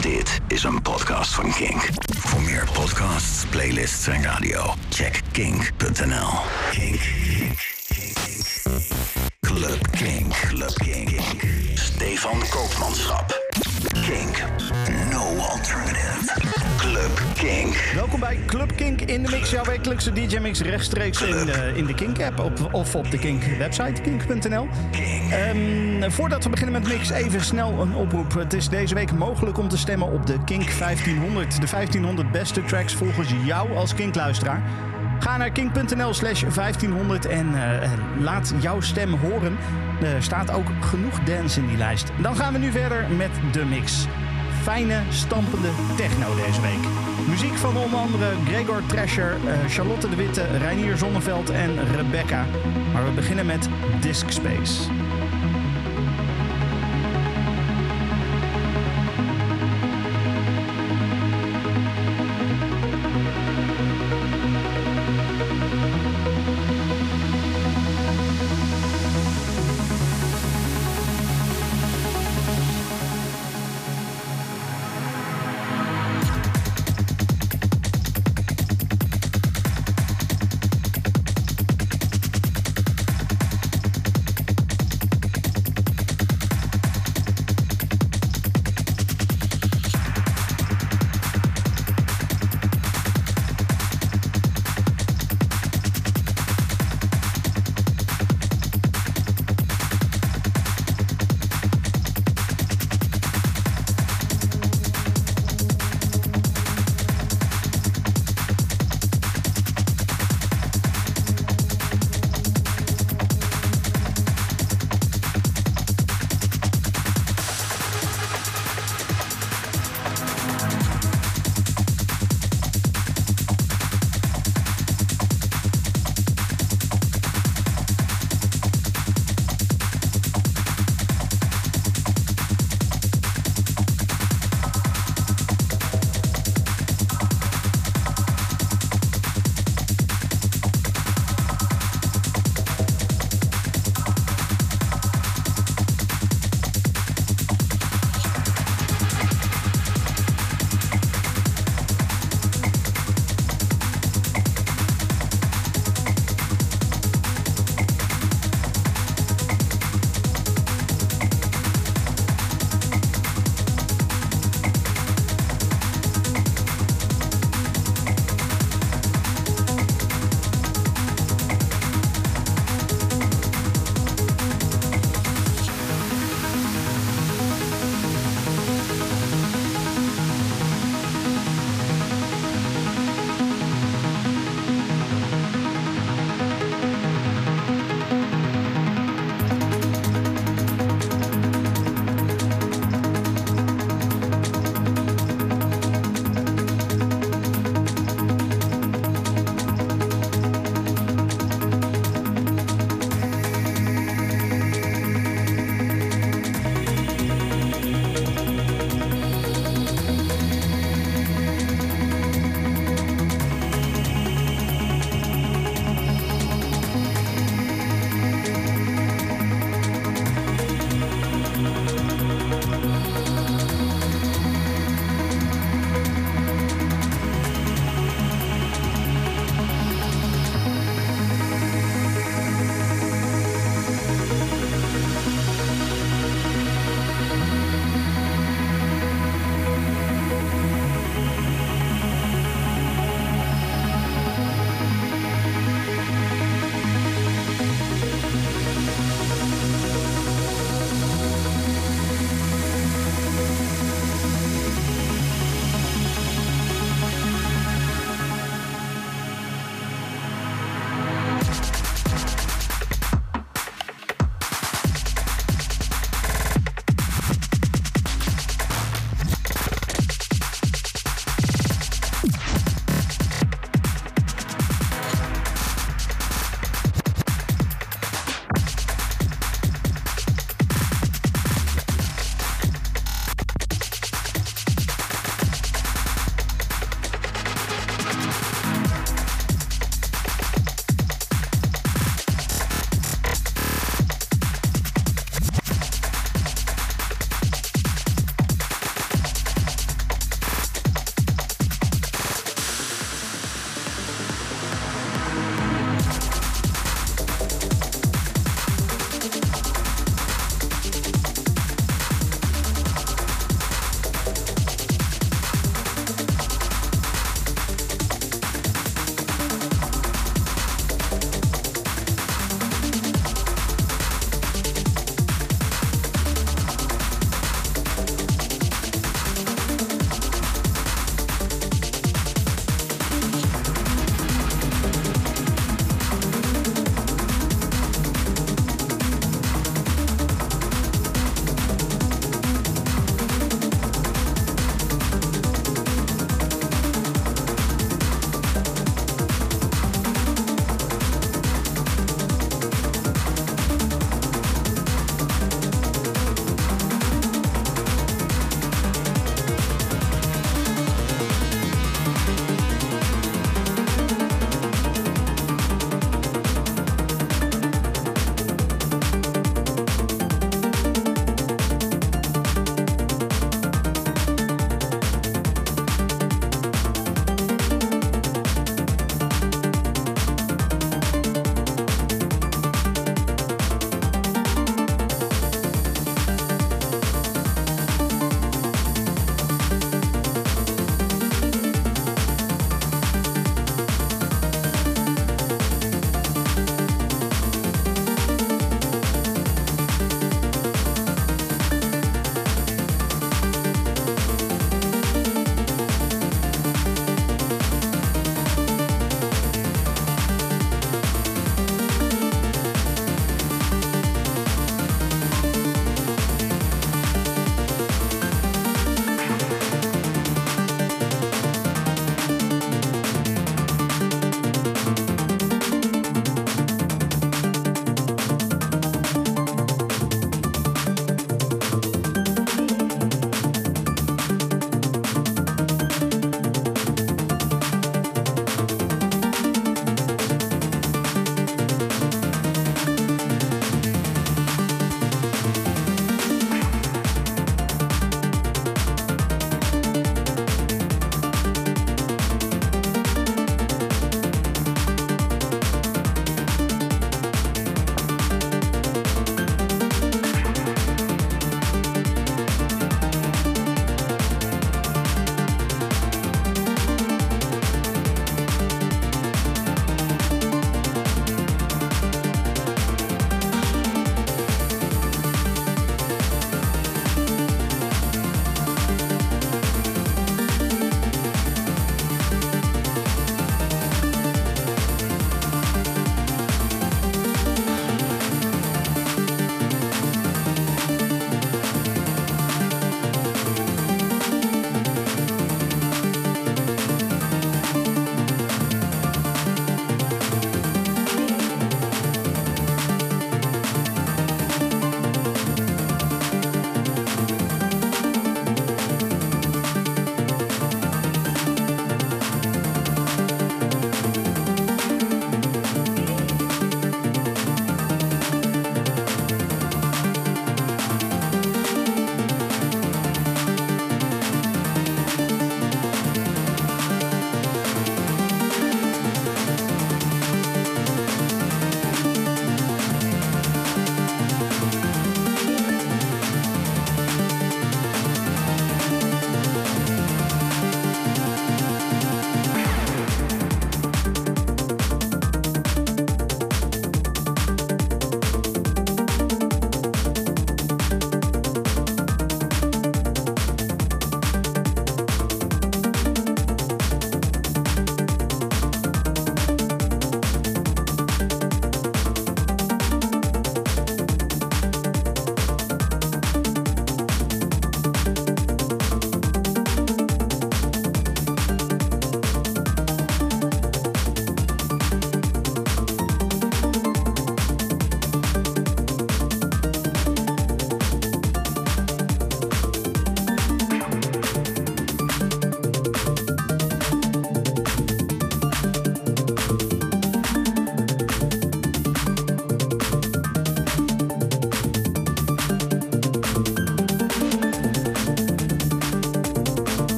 Dit is een podcast van Kink. Voor meer podcasts, playlists en radio, check kink.nl. Kink. Kink. Club Kink. Club Kink. Stefan Koopmanschap. Kink. No alternative. Club Kink. Welkom bij Club Kink in de Mix, jouw wekelijkse DJ-mix rechtstreeks in de, in de Kink-app op, of op de Kink-website, kink.nl. Ehm, voordat we beginnen met mix, even snel een oproep. Het is deze week mogelijk om te stemmen op de Kink 1500. De 1500 beste tracks volgens jou als Kink-luisteraar. Ga naar kink.nl slash 1500 en eh, laat jouw stem horen. Er staat ook genoeg dance in die lijst. Dan gaan we nu verder met de mix. Fijne, stampende techno deze week. Muziek van onder andere Gregor Thrasher, eh, Charlotte de Witte, Reinier Zonneveld en Rebecca. Maar we beginnen met Disc Space.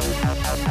Thank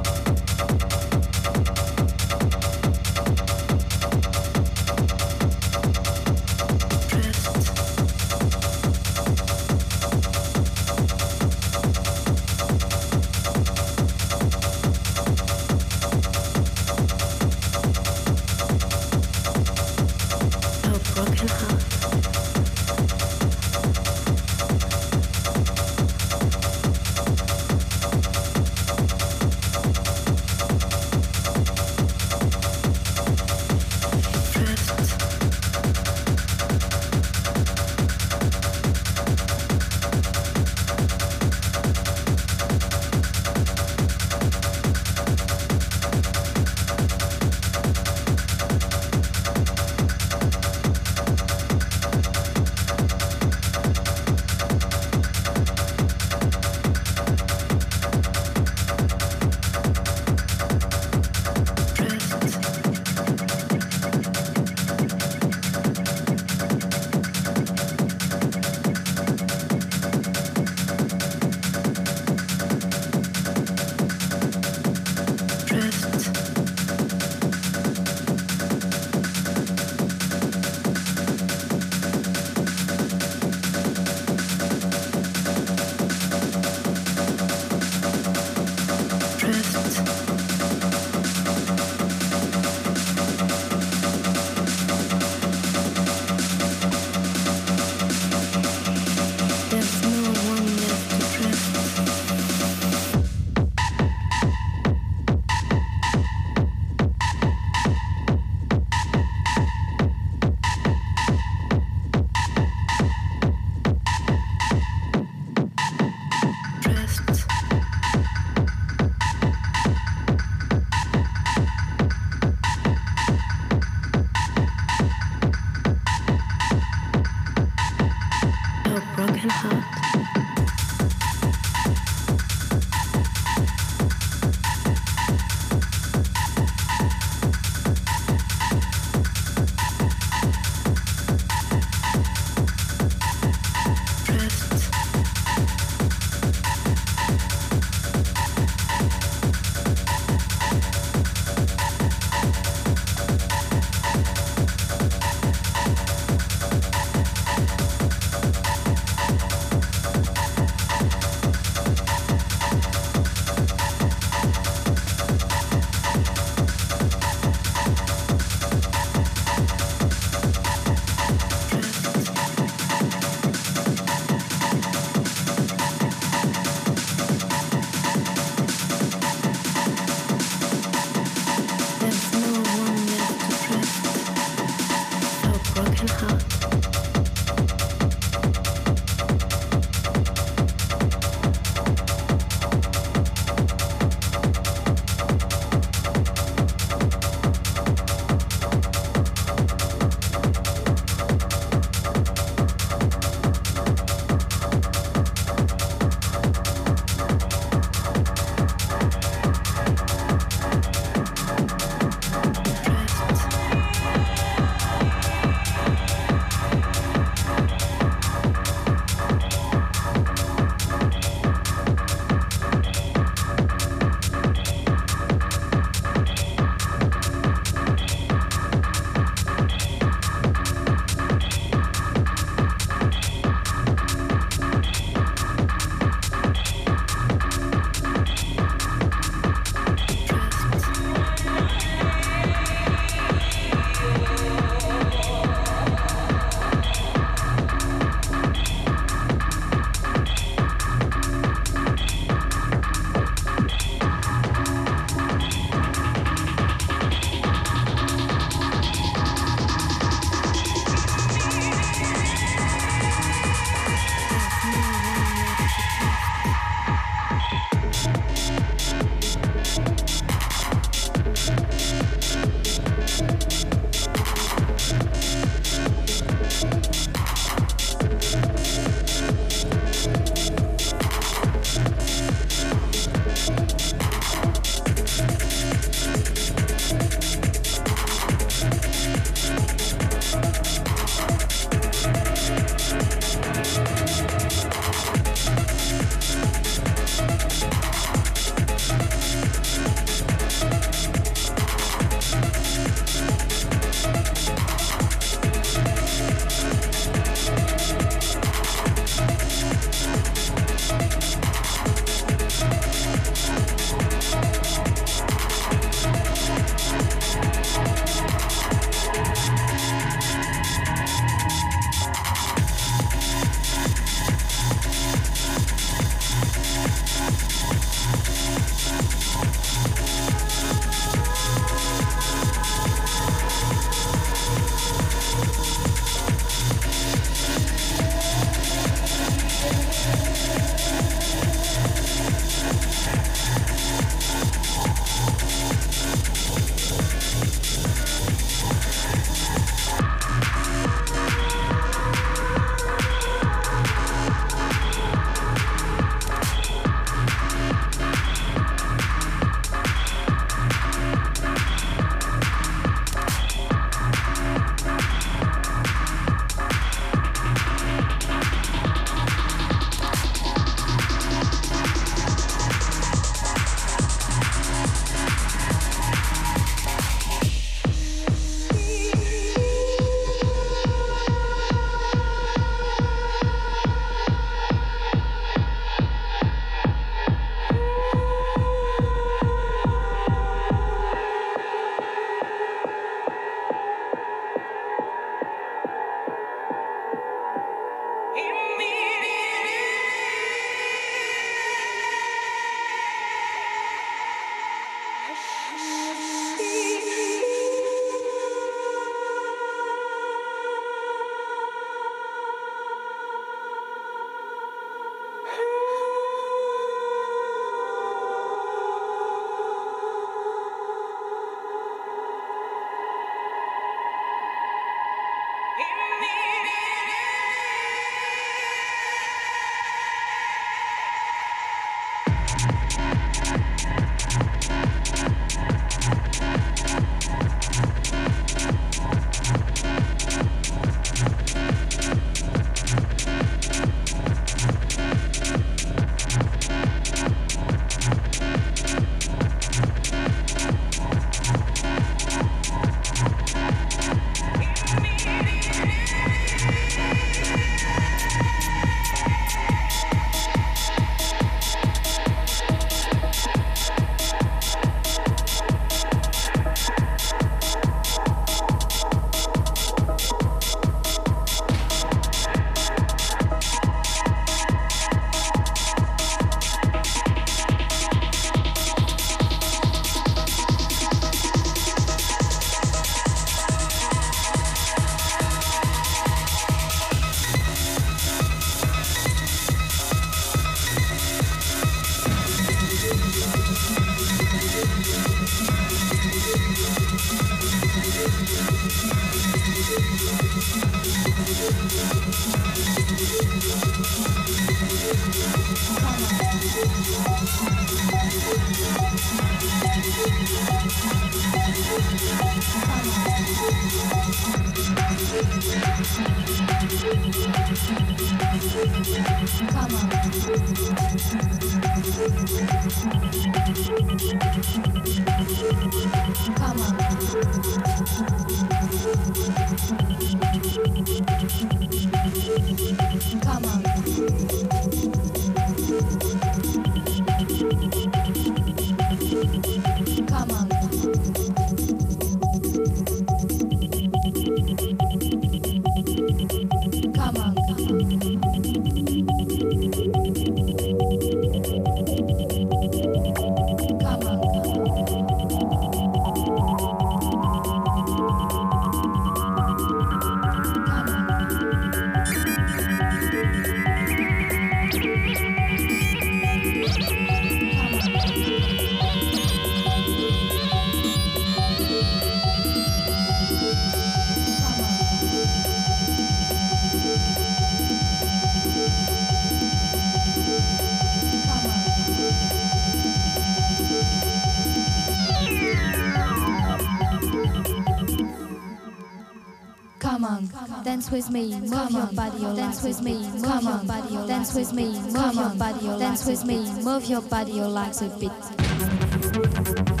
me, move your body, dance with me, move your body, dance with me, move your body, dance with me, move your body, your legs a bit.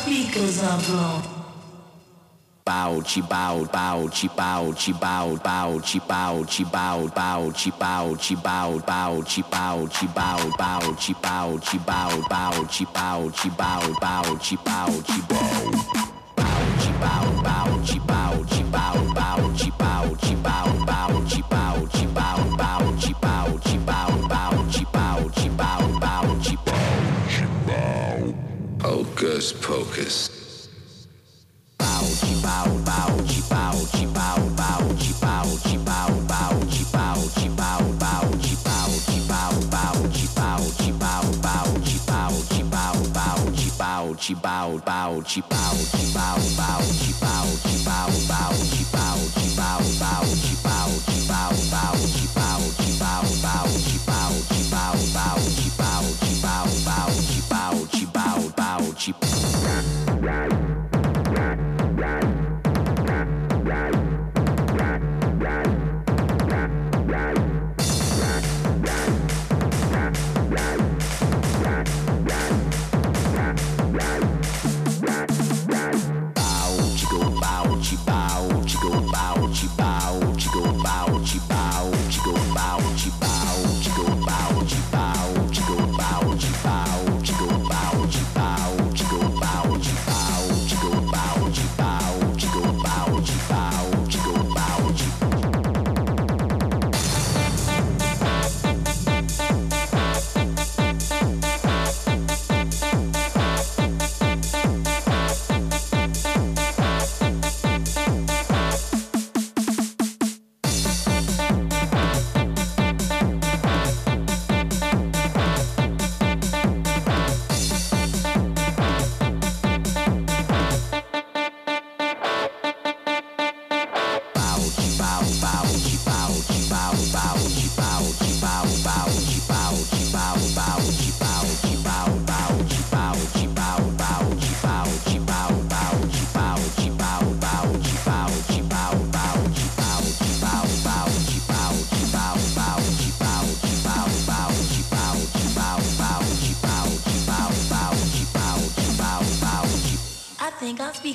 Speakers are blown. bow chi bow bow chi bow chi bow bow chi bow chi bow bow chi bow chi bow bow chi bow chi bow bow chi bow chi bow bow chi bow chi bow bow chi bow chi bow bow chi bow bow chi bow chi bow Hocus pocus. bow bow bow bow bow bowed, she bowed, bowed, she bowed, she bowed, bowed, she bowed, she bowed, bowed, she bowed, she bowed, bowed, she bowed, she bowed, bowed, she bowed, she bowed, bowed, she bowed, she bowed, bowed, she bowed, she bowed, bowed, she bowed, she bowed, bowed, she bowed.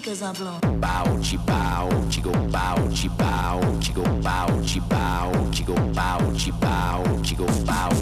Speakers are blown. bow chi bow chi go bow chi bow chi go bow chi bow chi go bow chi bow chi go bow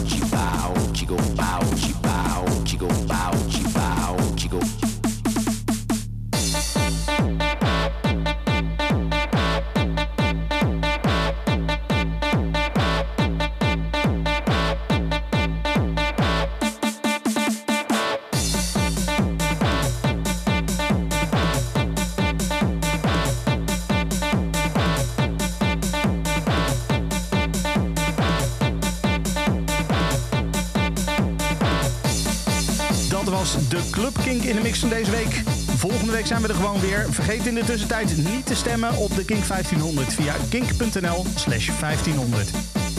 Van deze week. Volgende week zijn we er gewoon weer. Vergeet in de tussentijd niet te stemmen op de Kink 1500 via kink.nl slash 1500.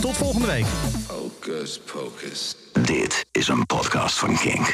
Tot volgende week. Hocus pocus. Dit is een podcast van Kink.